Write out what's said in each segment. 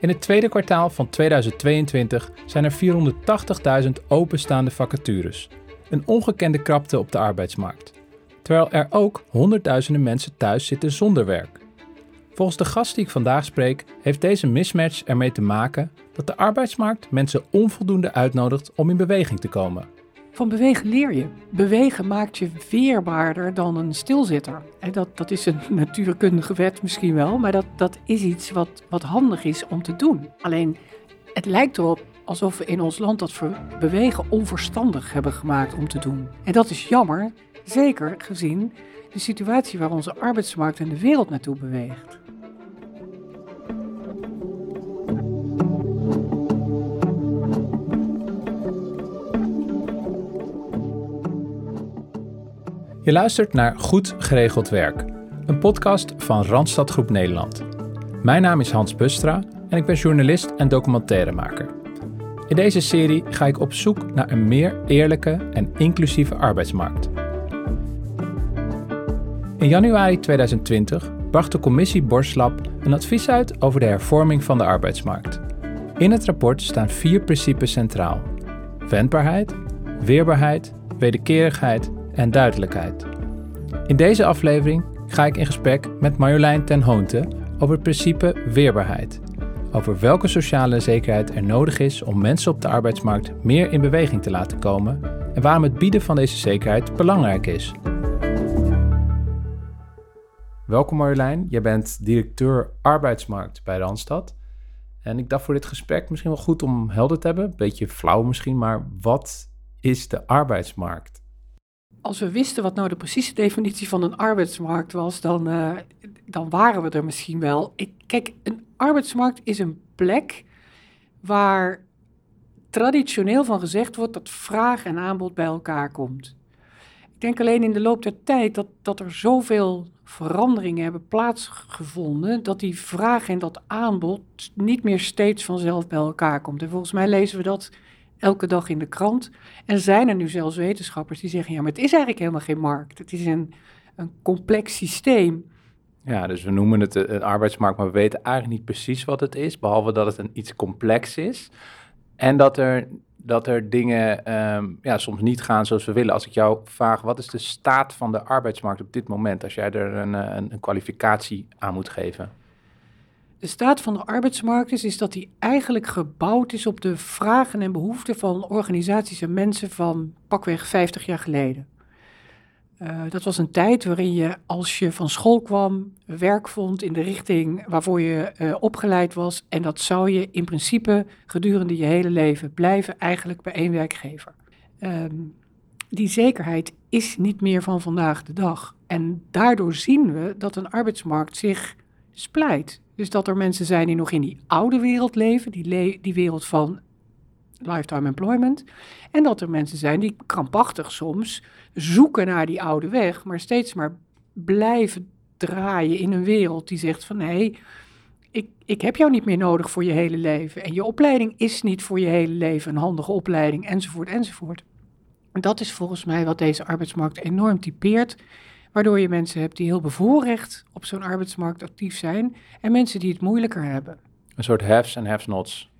In het tweede kwartaal van 2022 zijn er 480.000 openstaande vacatures. Een ongekende krapte op de arbeidsmarkt. Terwijl er ook honderdduizenden mensen thuis zitten zonder werk. Volgens de gast die ik vandaag spreek, heeft deze mismatch ermee te maken dat de arbeidsmarkt mensen onvoldoende uitnodigt om in beweging te komen. Van bewegen leer je. Bewegen maakt je weerbaarder dan een stilzitter. En dat, dat is een natuurkundige wet misschien wel, maar dat, dat is iets wat, wat handig is om te doen. Alleen, het lijkt erop alsof we in ons land dat bewegen onverstandig hebben gemaakt om te doen. En dat is jammer, zeker gezien de situatie waar onze arbeidsmarkt en de wereld naartoe beweegt. Je luistert naar Goed Geregeld Werk, een podcast van Randstad Groep Nederland. Mijn naam is Hans Bustra en ik ben journalist en documentairemaker. In deze serie ga ik op zoek naar een meer eerlijke en inclusieve arbeidsmarkt. In januari 2020 bracht de commissie Borslab een advies uit over de hervorming van de arbeidsmarkt. In het rapport staan vier principes centraal: wendbaarheid, weerbaarheid, wederkerigheid en duidelijkheid. In deze aflevering ga ik in gesprek met Marjolein ten Hoonte over het principe weerbaarheid. Over welke sociale zekerheid er nodig is om mensen op de arbeidsmarkt meer in beweging te laten komen en waarom het bieden van deze zekerheid belangrijk is. Welkom Marjolein, jij bent directeur arbeidsmarkt bij Randstad. En ik dacht voor dit gesprek misschien wel goed om helder te hebben, een beetje flauw misschien, maar wat is de arbeidsmarkt? Als we wisten wat nou de precieze definitie van een arbeidsmarkt was, dan, uh, dan waren we er misschien wel. Ik, kijk, een arbeidsmarkt is een plek waar traditioneel van gezegd wordt dat vraag en aanbod bij elkaar komt. Ik denk alleen in de loop der tijd dat, dat er zoveel veranderingen hebben plaatsgevonden, dat die vraag en dat aanbod niet meer steeds vanzelf bij elkaar komt. En volgens mij lezen we dat elke dag in de krant. En zijn er nu zelfs wetenschappers die zeggen: ja, maar het is eigenlijk helemaal geen markt. Het is een, een complex systeem. Ja, dus we noemen het een arbeidsmarkt, maar we weten eigenlijk niet precies wat het is, behalve dat het een iets complex is. En dat er, dat er dingen ehm, ja, soms niet gaan zoals we willen. Als ik jou vraag, wat is de staat van de arbeidsmarkt op dit moment, als jij er een, een, een kwalificatie aan moet geven? De staat van de arbeidsmarkt is, is dat die eigenlijk gebouwd is op de vragen en behoeften van organisaties en mensen van pakweg 50 jaar geleden. Uh, dat was een tijd waarin je, als je van school kwam, werk vond in de richting waarvoor je uh, opgeleid was. En dat zou je in principe gedurende je hele leven blijven, eigenlijk bij één werkgever. Um, die zekerheid is niet meer van vandaag de dag. En daardoor zien we dat een arbeidsmarkt zich splijt. Dus dat er mensen zijn die nog in die oude wereld leven, die, die wereld van lifetime employment. En dat er mensen zijn die krampachtig soms zoeken naar die oude weg, maar steeds maar blijven draaien in een wereld die zegt van hé, hey, ik, ik heb jou niet meer nodig voor je hele leven. En je opleiding is niet voor je hele leven een handige opleiding, enzovoort, enzovoort. En dat is volgens mij wat deze arbeidsmarkt enorm typeert. Waardoor je mensen hebt die heel bevoorrecht op zo'n arbeidsmarkt actief zijn en mensen die het moeilijker hebben. Een soort haves en have-nots.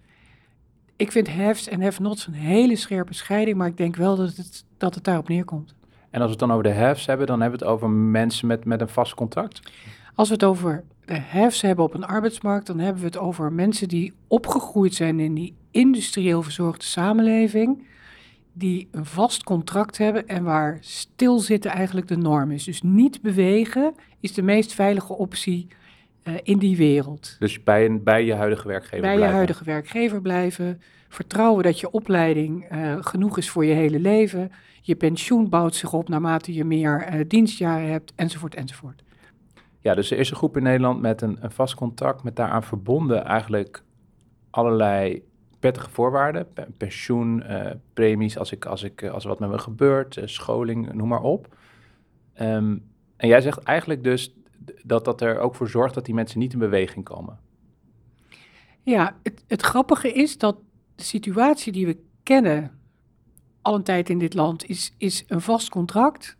Ik vind haves en have-nots een hele scherpe scheiding, maar ik denk wel dat het, dat het daarop neerkomt. En als we het dan over de haves hebben, dan hebben we het over mensen met, met een vast contract? Als we het over de haves hebben op een arbeidsmarkt, dan hebben we het over mensen die opgegroeid zijn in die industrieel verzorgde samenleving die een vast contract hebben en waar stilzitten eigenlijk de norm is. Dus niet bewegen is de meest veilige optie uh, in die wereld. Dus bij, een, bij je huidige werkgever bij blijven? je huidige werkgever blijven. Vertrouwen dat je opleiding uh, genoeg is voor je hele leven. Je pensioen bouwt zich op naarmate je meer uh, dienstjaren hebt, enzovoort, enzovoort. Ja, dus er is een groep in Nederland met een, een vast contract, met daaraan verbonden eigenlijk allerlei prettige voorwaarden. Pensioen, uh, premies als, ik, als, ik, als er wat met me gebeurt, uh, scholing, noem maar op. Um, en jij zegt eigenlijk dus dat dat er ook voor zorgt dat die mensen niet in beweging komen. Ja, het, het grappige is dat de situatie die we kennen al een tijd in dit land is, is een vast contract.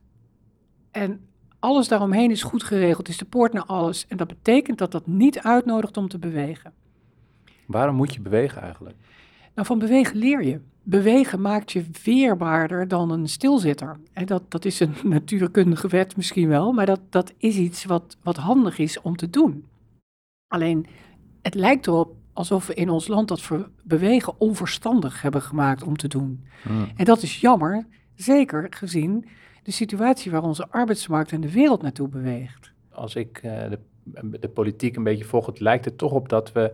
En alles daaromheen is goed geregeld, is de poort naar alles. En dat betekent dat dat niet uitnodigt om te bewegen. Waarom moet je bewegen eigenlijk? Nou, van bewegen leer je. Bewegen maakt je weerbaarder dan een stilzitter. En dat, dat is een natuurkundige wet misschien wel, maar dat, dat is iets wat, wat handig is om te doen. Alleen, het lijkt erop alsof we in ons land dat bewegen onverstandig hebben gemaakt om te doen. Hmm. En dat is jammer, zeker gezien de situatie waar onze arbeidsmarkt en de wereld naartoe beweegt. Als ik uh, de, de politiek een beetje volg, het lijkt er toch op dat we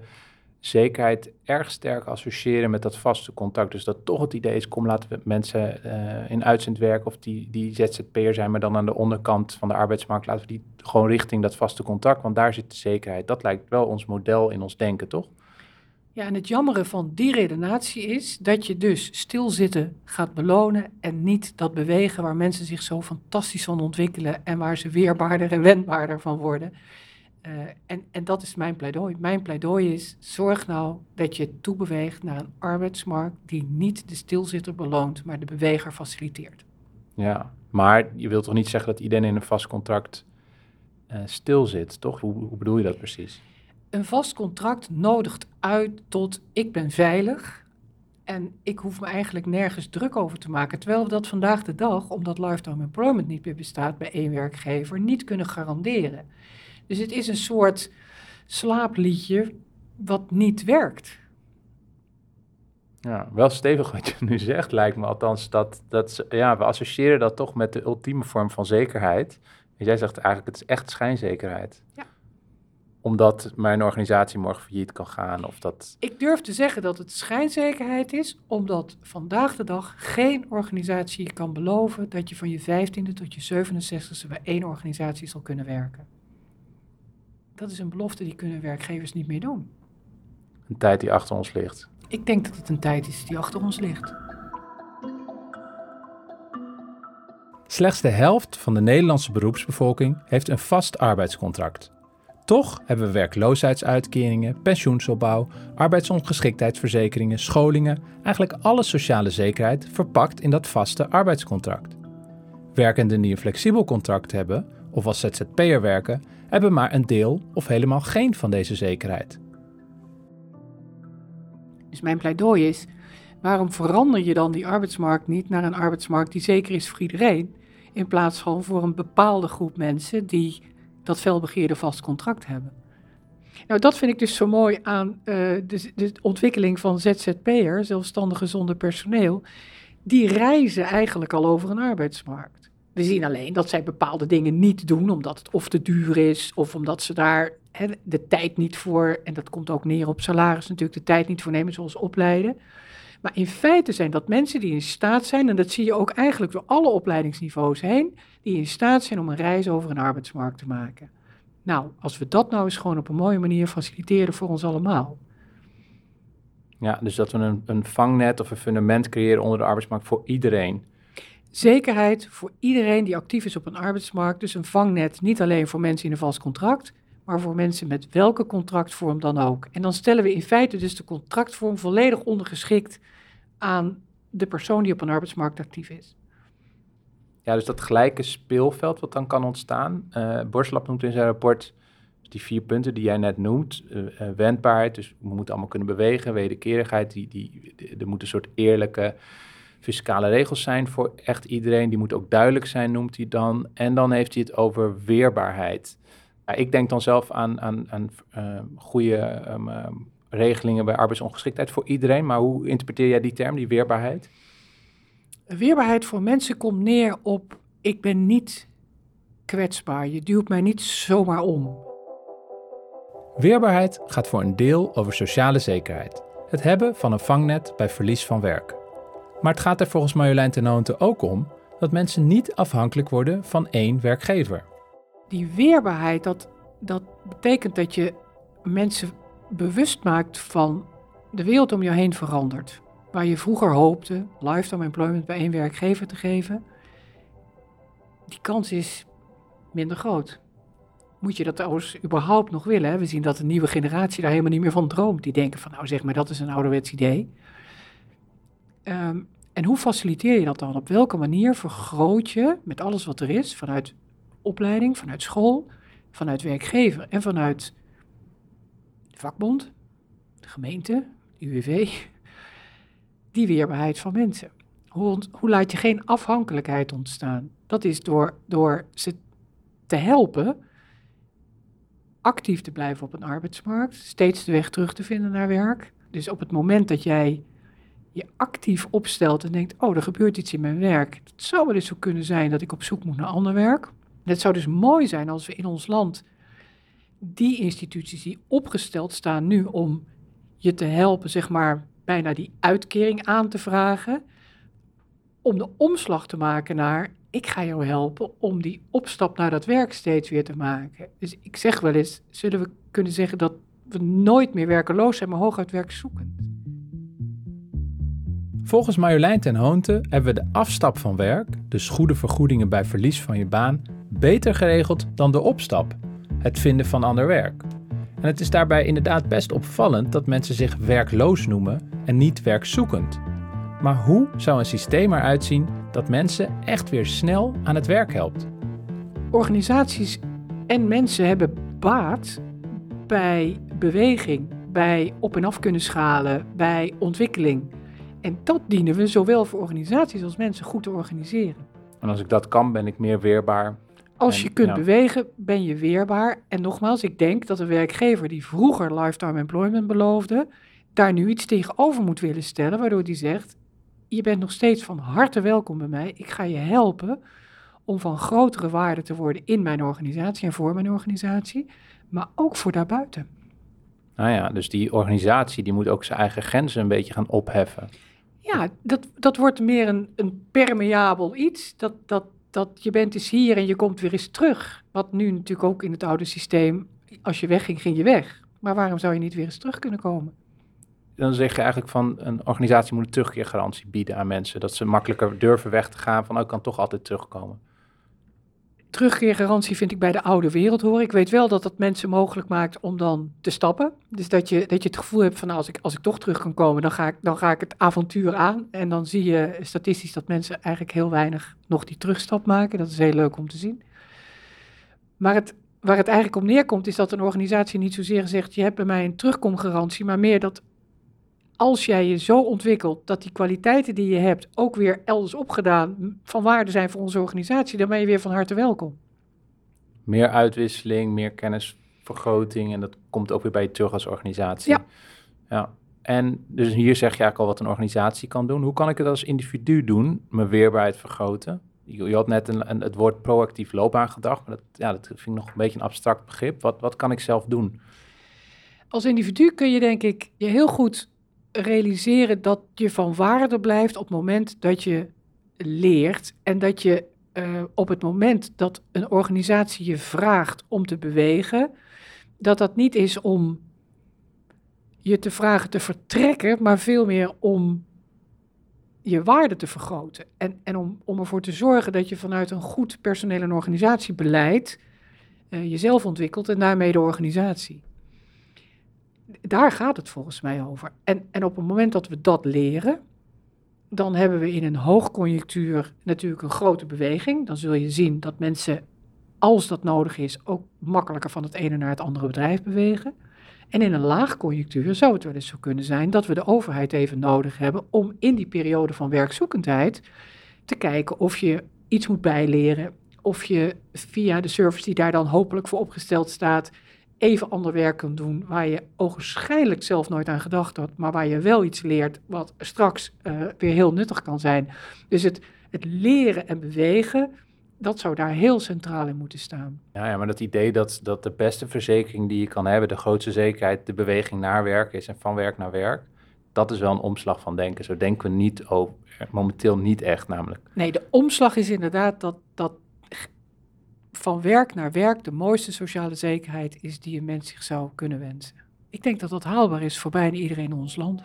zekerheid erg sterk associëren met dat vaste contact. Dus dat toch het idee is, kom laten we mensen uh, in uitzendwerk of die, die ZZP'er zijn, maar dan aan de onderkant van de arbeidsmarkt, laten we die gewoon richting dat vaste contact, want daar zit de zekerheid. Dat lijkt wel ons model in ons denken, toch? Ja, en het jammere van die redenatie is dat je dus stilzitten gaat belonen en niet dat bewegen waar mensen zich zo fantastisch van ontwikkelen en waar ze weerbaarder en wendbaarder van worden. Uh, en, en dat is mijn pleidooi. Mijn pleidooi is: zorg nou dat je toebeweegt naar een arbeidsmarkt die niet de stilzitter beloont, maar de beweger faciliteert. Ja, maar je wilt toch niet zeggen dat iedereen in een vast contract uh, stil zit, toch? Hoe, hoe bedoel je dat precies? Een vast contract nodigt uit tot ik ben veilig en ik hoef me eigenlijk nergens druk over te maken. Terwijl we dat vandaag de dag, omdat lifetime employment niet meer bestaat bij één werkgever, niet kunnen garanderen. Dus het is een soort slaapliedje wat niet werkt. Ja, wel stevig wat je nu zegt, lijkt me althans. Dat, dat, ja, we associëren dat toch met de ultieme vorm van zekerheid. En jij zegt eigenlijk, het is echt schijnzekerheid. Ja. Omdat mijn organisatie morgen failliet kan gaan of dat... Ik durf te zeggen dat het schijnzekerheid is, omdat vandaag de dag geen organisatie kan beloven dat je van je 15e tot je 67e bij één organisatie zal kunnen werken. Dat is een belofte die kunnen werkgevers niet meer doen. Een tijd die achter ons ligt. Ik denk dat het een tijd is die achter ons ligt. Slechts de helft van de Nederlandse beroepsbevolking heeft een vast arbeidscontract. Toch hebben we werkloosheidsuitkeringen, pensioensopbouw, arbeidsongeschiktheidsverzekeringen, scholingen, eigenlijk alle sociale zekerheid verpakt in dat vaste arbeidscontract. Werkenden die een flexibel contract hebben of als ZZP'er werken, hebben maar een deel of helemaal geen van deze zekerheid. Dus mijn pleidooi is: waarom verander je dan die arbeidsmarkt niet naar een arbeidsmarkt die zeker is voor iedereen, in plaats van voor een bepaalde groep mensen die dat felbegeerde vast contract hebben? Nou, dat vind ik dus zo mooi aan uh, de, de ontwikkeling van ZZP'er, zelfstandigen zonder personeel. Die reizen eigenlijk al over een arbeidsmarkt. We zien alleen dat zij bepaalde dingen niet doen, omdat het of te duur is, of omdat ze daar de tijd niet voor, en dat komt ook neer op salaris natuurlijk, de tijd niet voor nemen, zoals opleiden. Maar in feite zijn dat mensen die in staat zijn, en dat zie je ook eigenlijk door alle opleidingsniveaus heen, die in staat zijn om een reis over een arbeidsmarkt te maken. Nou, als we dat nou eens gewoon op een mooie manier faciliteren voor ons allemaal. Ja, dus dat we een, een vangnet of een fundament creëren onder de arbeidsmarkt voor iedereen zekerheid voor iedereen die actief is op een arbeidsmarkt. Dus een vangnet niet alleen voor mensen in een vast contract, maar voor mensen met welke contractvorm dan ook. En dan stellen we in feite dus de contractvorm volledig ondergeschikt aan de persoon die op een arbeidsmarkt actief is. Ja, dus dat gelijke speelveld wat dan kan ontstaan. Uh, Borslap noemt in zijn rapport die vier punten die jij net noemt. Uh, wendbaarheid, dus we moeten allemaal kunnen bewegen. Wederkerigheid, die, die, er moet een soort eerlijke fiscale regels zijn voor echt iedereen. Die moet ook duidelijk zijn, noemt hij dan. En dan heeft hij het over weerbaarheid. ik denk dan zelf aan, aan, aan uh, goede ehm, ehm, regelingen bij arbeidsongeschiktheid voor iedereen. Maar hoe interpreteer jij die term, die weerbaarheid? Weerbaarheid voor mensen komt neer op: ik ben niet kwetsbaar. Je duwt mij niet zomaar om. Weerbaarheid gaat voor een deel over sociale zekerheid. Het hebben van een vangnet bij verlies van werk. Maar het gaat er volgens Marjolein ten ook om dat mensen niet afhankelijk worden van één werkgever. Die weerbaarheid, dat, dat betekent dat je mensen bewust maakt van de wereld om je heen verandert. Waar je vroeger hoopte lifetime employment bij één werkgever te geven, die kans is minder groot. Moet je dat trouwens überhaupt nog willen? Hè? We zien dat de nieuwe generatie daar helemaal niet meer van droomt. Die denken van, nou zeg maar, dat is een ouderwets idee. Ehm, en hoe faciliteer je dat dan? Op welke manier vergroot je met alles wat er is, vanuit opleiding, vanuit school, vanuit werkgever en vanuit vakbond, de gemeente, UWV, die weerbaarheid van mensen. Hoe, hoe laat je geen afhankelijkheid ontstaan? Dat is door, door ze te helpen actief te blijven op een arbeidsmarkt, steeds de weg terug te vinden naar werk. Dus op het moment dat jij je actief opstelt en denkt, oh, er gebeurt iets in mijn werk. Het zou wel eens zo kunnen zijn dat ik op zoek moet naar ander werk. Het zou dus mooi zijn als we in ons land die instituties die opgesteld staan nu om je te helpen, zeg maar, bijna die uitkering aan te vragen, om de omslag te maken naar ik ga jou helpen om die opstap naar dat werk steeds weer te maken. Dus ik zeg wel eens, zullen we kunnen zeggen dat we nooit meer werkeloos zijn, maar hooguit werkzoekend. Volgens Marjolein ten Hoonte hebben we de afstap van werk, dus goede vergoedingen bij verlies van je baan, beter geregeld dan de opstap, het vinden van ander werk. En het is daarbij inderdaad best opvallend dat mensen zich werkloos noemen en niet werkzoekend. Maar hoe zou een systeem eruit zien dat mensen echt weer snel aan het werk helpt? Organisaties en mensen hebben baat bij beweging, bij op en af kunnen schalen, bij ontwikkeling. En dat dienen we zowel voor organisaties als mensen goed te organiseren. En als ik dat kan, ben ik meer weerbaar. Als je kunt bewegen, ben je weerbaar. En nogmaals, ik denk dat een werkgever die vroeger lifetime employment beloofde, daar nu iets tegenover moet willen stellen, waardoor die zegt: Je bent nog steeds van harte welkom bij mij. Ik ga je helpen om van grotere waarde te worden in mijn organisatie en voor mijn organisatie, maar ook voor daarbuiten. Nou ja, dus die organisatie die moet ook zijn eigen grenzen een beetje gaan opheffen. Ja, dat, dat wordt meer een, een permeabel iets. Dat, dat, dat je bent dus hier en je komt weer eens terug. Wat nu natuurlijk ook in het oude systeem, als je wegging, ging je weg. Maar waarom zou je niet weer eens terug kunnen komen? Dan zeg je eigenlijk van een organisatie moet een terugkeergarantie bieden aan mensen. Dat ze makkelijker durven weg te gaan van, oh, ik kan toch altijd terugkomen terugkeergarantie vind ik bij de oude wereld horen. Ik weet wel dat dat mensen mogelijk maakt om dan te stappen. Dus dat je, dat je het gevoel hebt van nou, als, ik, als ik toch terug kan komen, dan ga, ik, dan ga ik het avontuur aan. En dan zie je statistisch dat mensen eigenlijk heel weinig nog die terugstap maken. Dat is heel leuk om te zien. Maar het, waar het eigenlijk om neerkomt, is dat een organisatie niet zozeer zegt: je hebt bij mij een terugkomgarantie, maar meer dat als jij je zo ontwikkelt dat die kwaliteiten die je hebt ook weer elders opgedaan van waarde zijn voor onze organisatie, dan ben je weer van harte welkom. Meer uitwisseling, meer kennisvergroting en dat komt ook weer bij je terug als organisatie. Ja. ja. En dus hier zeg je eigenlijk al wat een organisatie kan doen. Hoe kan ik het als individu doen, mijn weerbaarheid vergroten? Je, had net een, een, het woord proactief loopbaangedrag, maar dat, ja, dat vind ik nog een beetje een abstract begrip. Wat, wat kan ik zelf doen? Als individu kun je denk ik je heel goed realiseren dat je van waarde blijft op het moment dat je leert en dat je uh, op het moment dat een organisatie je vraagt om te bewegen, dat dat niet is om je te vragen te vertrekken, maar veel meer om je waarde te vergroten. En, en om, om ervoor te zorgen dat je vanuit een goed personeel- en organisatiebeleid uh, jezelf ontwikkelt en daarmee de organisatie daar gaat het volgens mij over. En, en op het moment dat we dat leren, dan hebben we in een hoogconjunctuur natuurlijk een grote beweging. Dan zul je zien dat mensen, als dat nodig is, ook makkelijker van het ene naar het andere bedrijf bewegen. En in een laagconjunctuur zou het wel eens zo kunnen zijn dat we de overheid even nodig hebben om in die periode van werkzoekendheid te kijken of je iets moet bijleren, of je via de service die daar dan hopelijk voor opgesteld staat, even ander werk kunt doen waar je ogenschijnlijk zelf nooit aan gedacht had, maar waar je wel iets leert wat straks uh, weer heel nuttig kan zijn. Dus het, het leren en bewegen, dat zou daar heel centraal in moeten staan. Ja, ja maar dat idee dat, dat de beste verzekering die je kan hebben, de grootste zekerheid, de beweging naar werk is en van werk naar werk, dat is wel een omslag van denken. Zo denken we niet over, momenteel niet echt namelijk. Nee, de omslag is inderdaad dat, dat van werk naar werk de mooiste sociale zekerheid is die een mens zich zou kunnen wensen. Ik denk dat dat haalbaar is voor bijna iedereen in ons land.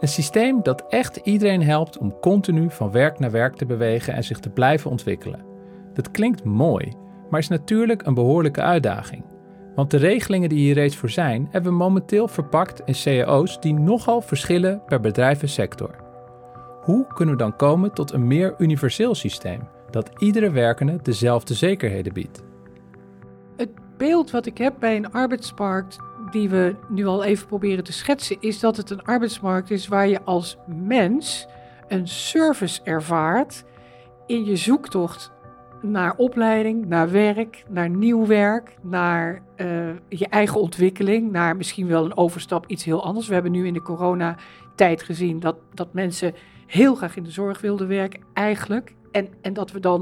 Een systeem dat echt iedereen helpt om continu van werk naar werk te bewegen en zich te blijven ontwikkelen. Dat klinkt mooi, maar is natuurlijk een behoorlijke uitdaging. Want de regelingen die hier reeds voor zijn, hebben we momenteel verpakt in cao's die nogal verschillen per bedrijf en sector. Hoe kunnen we dan komen tot een meer universeel systeem dat iedere werkende dezelfde zekerheden biedt? Het beeld wat ik heb bij een arbeidsmarkt die we nu al even proberen te schetsen, is dat het een arbeidsmarkt is waar je als mens een service ervaart in je zoektocht naar opleiding, naar werk, naar nieuw werk, naar uh, je eigen ontwikkeling, naar misschien wel een overstap iets heel anders. We hebben nu in de coronatijd gezien dat, dat mensen heel graag in de zorg wilden werken, eigenlijk. En, en dat we dan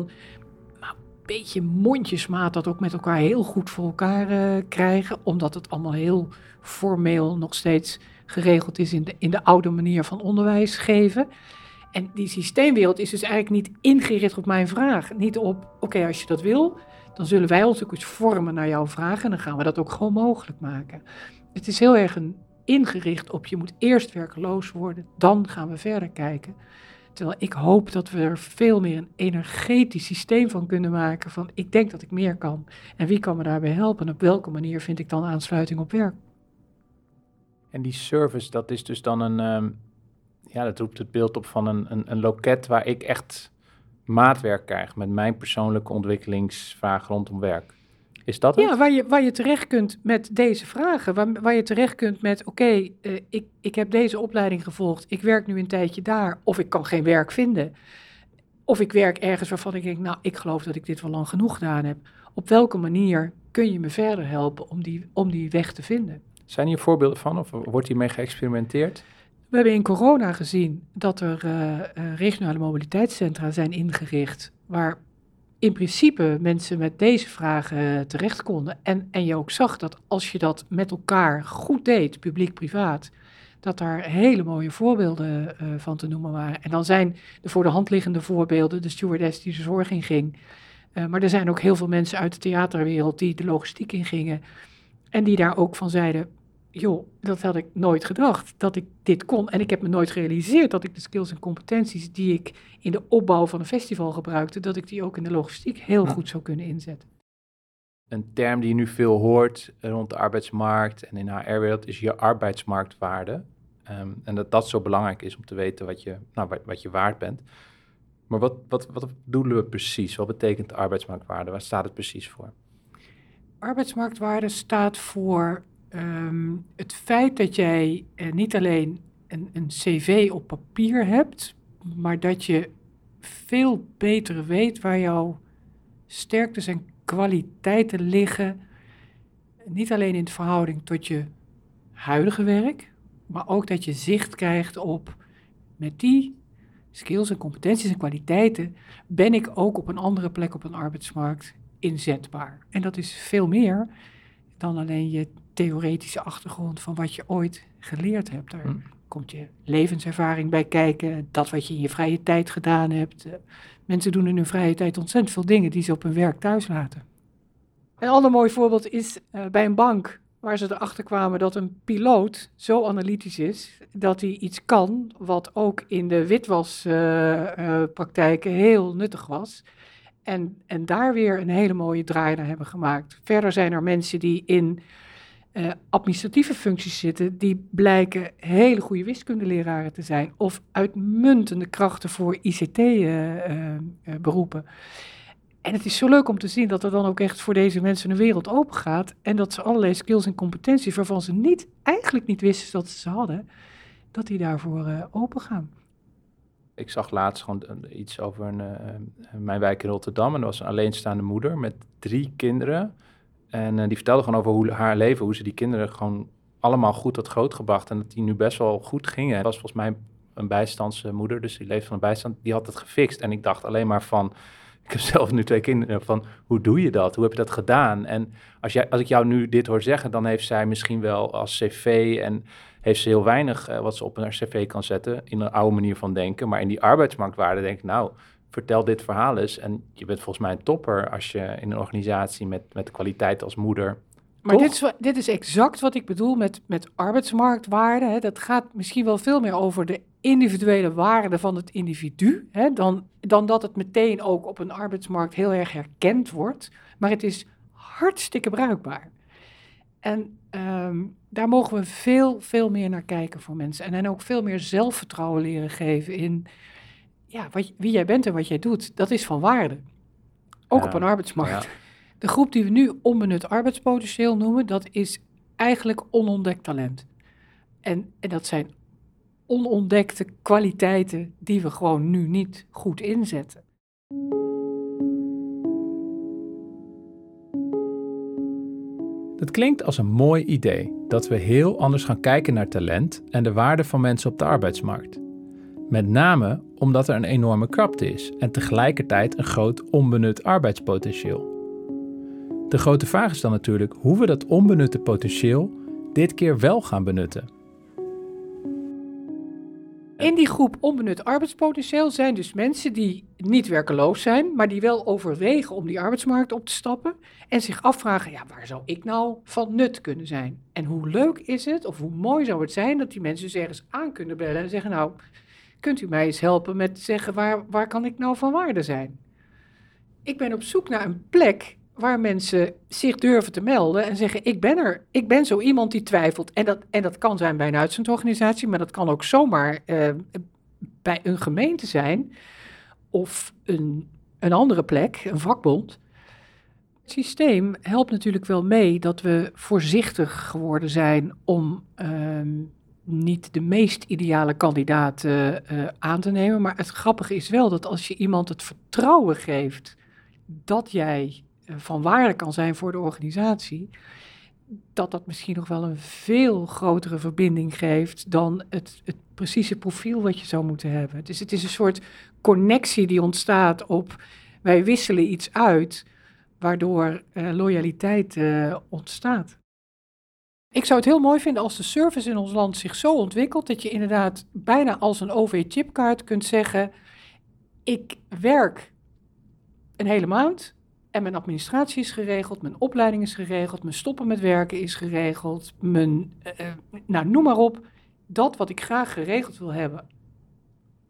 nou, een beetje mondjesmaat dat ook met elkaar heel goed voor elkaar uh, krijgen, omdat het allemaal heel formeel nog steeds geregeld is in de, in de oude manier van onderwijs geven. En die systeemwereld is dus eigenlijk niet ingericht op mijn vraag. Niet op, oké, als je dat wil, dan zullen wij ons ook eens vormen naar jouw vraag en dan gaan we dat ook gewoon mogelijk maken. Het is heel erg een, ingericht op je moet eerst werkeloos worden, dan gaan we verder kijken. Terwijl ik hoop dat we er veel meer een energetisch systeem van kunnen maken. Van ik denk dat ik meer kan. En wie kan me daarbij helpen? En op welke manier vind ik dan aansluiting op werk? En die service, dat is dus dan een, ehm, ja, dat roept het beeld op van een, een, een loket waar ik echt maatwerk krijg met mijn persoonlijke ontwikkelingsvraag rondom werk. Is dat het? Ja, waar je, waar je terecht kunt met deze vragen. Waar, waar je terecht kunt met, oké, eh, ik, ik heb deze opleiding gevolgd. Ik werk nu een tijdje daar. Of ik kan geen werk vinden. Of ik werk ergens waarvan ik denk, nou, ik geloof dat ik dit wel lang genoeg gedaan heb. Op welke manier kun je me verder helpen om die, om die weg te vinden? Zijn hier voorbeelden van of wordt hiermee geëxperimenteerd? We hebben in corona gezien dat er uh, regionale mobiliteitscentra zijn ingericht, waar in principe mensen met deze vragen terecht konden. En, en je ook zag dat als je dat met elkaar goed deed, publiek-privaat, dat daar hele mooie voorbeelden uh, van te noemen waren. En dan zijn de voor de hand liggende voorbeelden de stewardess die de zorg in ging. Uh, maar er zijn ook heel veel mensen uit de theaterwereld die de logistiek in gingen. En die daar ook van zeiden, joh, dat had ik nooit gedacht, dat ik dit kon. En ik heb me nooit gerealiseerd dat ik de skills en competenties die ik in de opbouw van een festival gebruikte, dat ik die ook in de logistiek heel goed zou kunnen inzetten. Een term die je nu veel hoort rond de arbeidsmarkt en in HR-wereld is je arbeidsmarktwaarde. Um, en dat dat zo belangrijk is om te weten wat je, nou, wat je waard bent. Maar wat, wat, wat bedoelen we precies? Wat betekent arbeidsmarktwaarde? Waar staat het precies voor? Arbeidsmarktwaarde staat voor um, het feit dat jij uh, niet alleen een, een cv op papier hebt, maar dat je veel beter weet waar jouw sterktes en kwaliteiten liggen. Niet alleen in verhouding tot je huidige werk, maar ook dat je zicht krijgt op met die skills en competenties en kwaliteiten ben ik ook op een andere plek op een arbeidsmarkt inzetbaar. En dat is veel meer dan alleen je theoretische achtergrond van wat je ooit geleerd hebt. Daar hm. komt je levenservaring bij kijken, dat wat je in je vrije tijd gedaan hebt. Uh, mensen doen in hun vrije tijd ontzettend veel dingen die ze op hun werk thuis laten. Een ander mooi voorbeeld is uh, bij een bank, waar ze erachter kwamen dat een piloot zo analytisch is dat hij iets kan wat ook in de witwaspraktijken uh, heel nuttig was. En, en daar weer een hele mooie draai naar hebben gemaakt. Verder zijn er mensen die in uh, administratieve functies zitten, die blijken hele goede wiskundeleraren te zijn of uitmuntende krachten voor ICT-beroepen. Uh, uh, en het is zo leuk om te zien dat er dan ook echt voor deze mensen een wereld open gaat en dat ze allerlei skills en competenties waarvan ze niet, eigenlijk niet wisten dat ze ze hadden, dat die daarvoor open gaan. Ik zag laatst gewoon iets over een, mijn wijk in Rotterdam en er was een alleenstaande moeder met drie kinderen en die vertelde gewoon over hoe, haar leven, hoe ze die kinderen gewoon allemaal goed had grootgebracht. En dat die nu best wel goed gingen. Het was volgens mij een bijstandsmoeder, dus die leefde van een bijstand. Die had het gefixt. En ik dacht alleen maar van, ik heb zelf nu twee kinderen, van hoe doe je dat? Hoe heb je dat gedaan? En als, jij, als ik jou nu dit hoor zeggen, dan heeft zij misschien wel als cv en heeft ze heel weinig uh, wat ze op haar cv kan zetten in een oude manier van denken. Maar in die arbeidsmarktwaarde denk ik, nou, vertel dit verhaal eens. En je bent volgens mij een topper als je in een organisatie met, met kwaliteit als moeder. Maar dit is, dit is exact wat ik bedoel met, met arbeidsmarktwaarde. Hè. Dat gaat misschien wel veel meer over de individuele waarde van het individu, hè, dan, dan dat het meteen ook op een arbeidsmarkt heel erg herkend wordt. Maar het is hartstikke bruikbaar. En um, daar mogen we veel, veel meer naar kijken voor mensen. En hen ook veel meer zelfvertrouwen leren geven in ja, wat, wie jij bent en wat jij doet, dat is van waarde. Ook op een arbeidsmarkt. De groep die we nu onbenut arbeidspotentieel noemen, dat is eigenlijk onontdekt talent. En, en dat zijn onontdekte kwaliteiten die we gewoon nu niet goed inzetten. Het klinkt als een mooi idee dat we heel anders gaan kijken naar talent en de waarde van mensen op de arbeidsmarkt. Met name omdat er een enorme krapte is en tegelijkertijd een groot onbenut arbeidspotentieel. De grote vraag is dan natuurlijk hoe we dat onbenutte potentieel dit keer wel gaan benutten. In die groep onbenut arbeidspotentieel zijn dus mensen die niet werkeloos zijn, maar die wel overwegen om die arbeidsmarkt op te stappen en zich afvragen, ja, waar zou ik nou van nut kunnen zijn? En hoe leuk is het, of hoe mooi zou het zijn dat die mensen dus ergens aan kunnen bellen en zeggen, nou, kunt u mij eens helpen met zeggen, waar, waar kan ik nou van waarde zijn? Ik ben op zoek naar een plek waar mensen zich durven te melden en zeggen: Ik ben er. Ik ben zo iemand die twijfelt. En dat, en dat kan zijn bij een uitzendorganisatie, maar dat kan ook zomaar uh, bij een gemeente zijn of een, een andere plek, een vakbond. Het systeem helpt natuurlijk wel mee dat we voorzichtig geworden zijn om uh, niet de meest ideale kandidaat uh, aan te nemen. Maar het grappige is wel dat als je iemand het vertrouwen geeft dat jij eh, van waarde kan zijn voor de organisatie, dat dat misschien nog wel een veel grotere verbinding geeft dan het, het precieze profiel wat je zou moeten hebben. Dus het is een soort connectie die ontstaat op wij wisselen iets uit, waardoor uh, loyaliteit uh, ontstaat. Ik zou het heel mooi vinden als de service in ons land zich zo ontwikkelt dat je inderdaad bijna als een OV-chipkaart kunt zeggen: ik werk een hele maand en mijn administratie is geregeld, mijn opleiding is geregeld, mijn stoppen met werken is geregeld, mijn, uh, nou noem maar op, dat wat ik graag geregeld wil hebben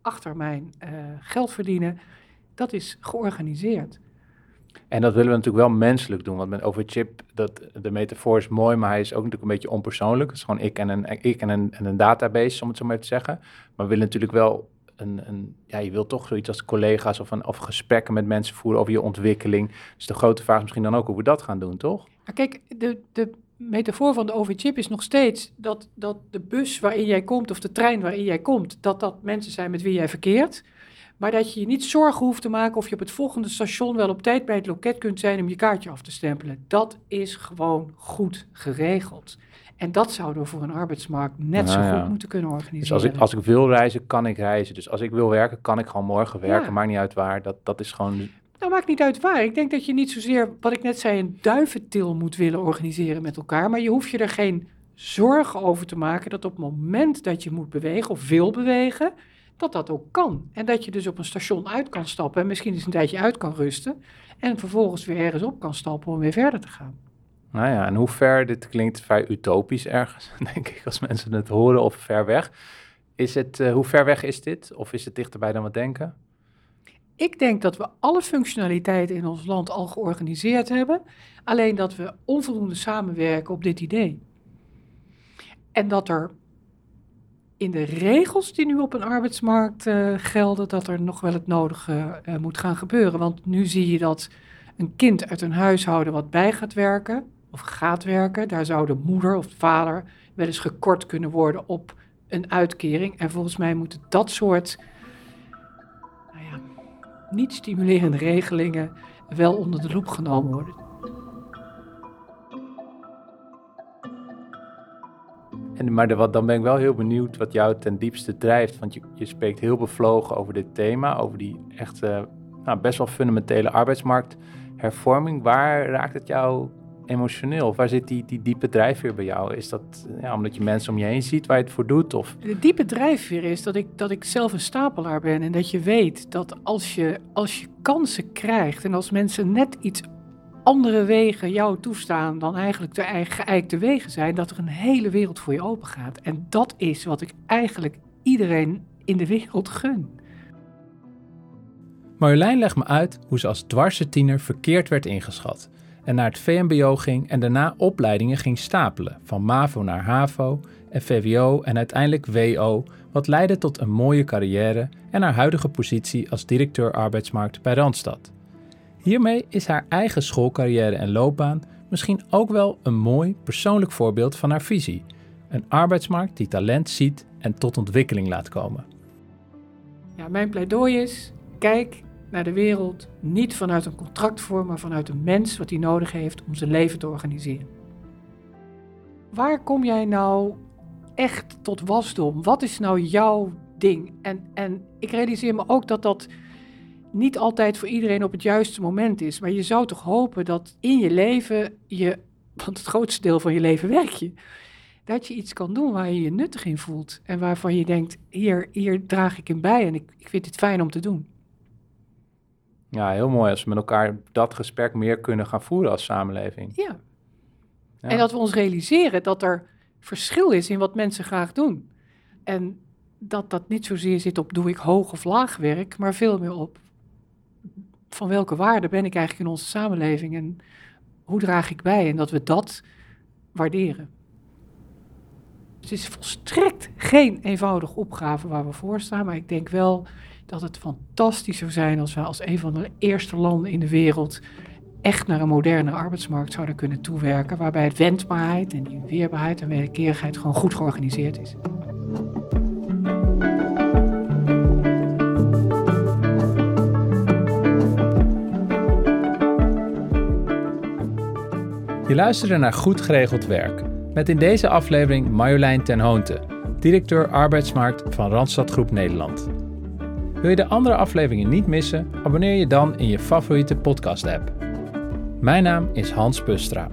achter mijn uh, geld verdienen, dat is georganiseerd. En dat willen we natuurlijk wel menselijk doen, want met overchip, dat, de metafoor is mooi, maar hij is ook natuurlijk een beetje onpersoonlijk. Het is gewoon ik en een, ik en een, en een database, om het zo maar te zeggen. Maar we willen natuurlijk wel een, een, ja, je wilt toch zoiets als collega's of, een, of gesprekken met mensen voeren over je ontwikkeling. Dus de grote vraag is misschien dan ook hoe we dat gaan doen, toch? kijk, de, de metafoor van de overchip is nog steeds dat, dat de bus waarin jij komt of de trein waarin jij komt, dat dat mensen zijn met wie jij verkeert. Maar dat je je niet zorgen hoeft te maken of je op het volgende station wel op tijd bij het loket kunt zijn om je kaartje af te stempelen. Dat is gewoon goed geregeld. En dat zouden we voor een arbeidsmarkt net zo goed moeten kunnen organiseren. Dus als ik, als ik wil reizen, kan ik reizen. Dus als ik wil werken, kan ik gewoon morgen werken. Maakt niet uit waar. Dat, dat is gewoon... Nou, maakt niet uit waar. Ik denk dat je niet zozeer, wat ik net zei, een duiventil moet willen organiseren met elkaar. Maar je hoeft je er geen zorgen over te maken dat op het moment dat je moet bewegen of wil bewegen, dat dat ook kan. En dat je dus op een station uit kan stappen en misschien eens een tijdje uit kan rusten. En vervolgens weer ergens op kan stappen om weer verder te gaan. Nou ja, en hoe ver, dit klinkt vrij utopisch ergens, denk ik, als mensen het horen of ver weg. Is het, uh, hoe ver weg is dit? Of is het dichterbij dan we denken? Ik denk dat we alle functionaliteiten in ons land al georganiseerd hebben. Alleen dat we onvoldoende samenwerken op dit idee. En dat er in de regels die nu op een arbeidsmarkt uh, gelden, dat er nog wel het nodige uh, moet gaan gebeuren. Want nu zie je dat een kind uit een huishouden wat bij gaat werken, of gaat werken, daar zou de moeder of vader wel eens gekort kunnen worden op een uitkering. En volgens mij moeten dat soort niet stimulerende regelingen wel onder de loep genomen worden. En, maar wat, dan ben ik wel heel benieuwd wat jou ten diepste drijft. Want je, je spreekt heel bevlogen over dit thema, over die echte, nou, best wel fundamentele arbeidsmarkthervorming. Waar raakt het jou emotioneel? Waar zit die, die diepe drijfveer bij jou? Is dat ja, omdat je mensen om je heen ziet waar je het voor doet? Of? De diepe drijfveer is dat ik, dat ik zelf een stapelaar ben en dat je weet dat als je, als je kansen krijgt en als mensen net iets andere wegen jou toestaan dan eigenlijk de eigen geëikte wegen zijn, dat er een hele wereld voor je open gaat. En dat is wat ik eigenlijk iedereen in de wereld gun. Marjolein legt me uit hoe ze als dwarse tiener verkeerd werd ingeschat en naar het VMBO ging en daarna opleidingen ging stapelen, van MAVO naar HAVO en VWO en uiteindelijk WO, wat leidde tot een mooie carrière en haar huidige positie als directeur arbeidsmarkt bij Randstad. Hiermee is haar eigen schoolcarrière en loopbaan misschien ook wel een mooi persoonlijk voorbeeld van haar visie. Een arbeidsmarkt die talent ziet en tot ontwikkeling laat komen. Ja, mijn pleidooi is: kijk naar de wereld niet vanuit een contractvorm, maar vanuit een mens wat hij nodig heeft om zijn leven te organiseren. Waar kom jij nou echt tot wasdom? Wat is nou jouw ding? En, en ik realiseer me ook dat dat niet altijd voor iedereen op het juiste moment is. Maar je zou toch hopen dat in je leven je, want het grootste deel van je leven werk je, dat je iets kan doen waar je je nuttig in voelt. En waarvan je denkt, hier, hier draag ik in bij en ik, ik vind het fijn om te doen. Ja, heel mooi als we met elkaar dat gesprek meer kunnen gaan voeren als samenleving. Ja. ja. En dat we ons realiseren dat er verschil is in wat mensen graag doen. En dat dat niet zozeer zit op doe ik hoog of laag werk, maar veel meer op van welke waarde ben ik eigenlijk in onze samenleving en hoe draag ik bij en dat we dat waarderen. Het is volstrekt geen eenvoudige opgave waar we voor staan, maar ik denk wel dat het fantastisch zou zijn als we als een van de eerste landen in de wereld echt naar een moderne arbeidsmarkt zouden kunnen toewerken, waarbij het wendbaarheid en die weerbaarheid en wederkerigheid gewoon goed georganiseerd is. Je luisterde naar Goed Geregeld Werk, met in deze aflevering Marjolein ten Hoonte, directeur arbeidsmarkt van Randstad Groep Nederland. Wil je de andere afleveringen niet missen? Abonneer je dan in je favoriete podcast-app. Mijn naam is Hans Pustra.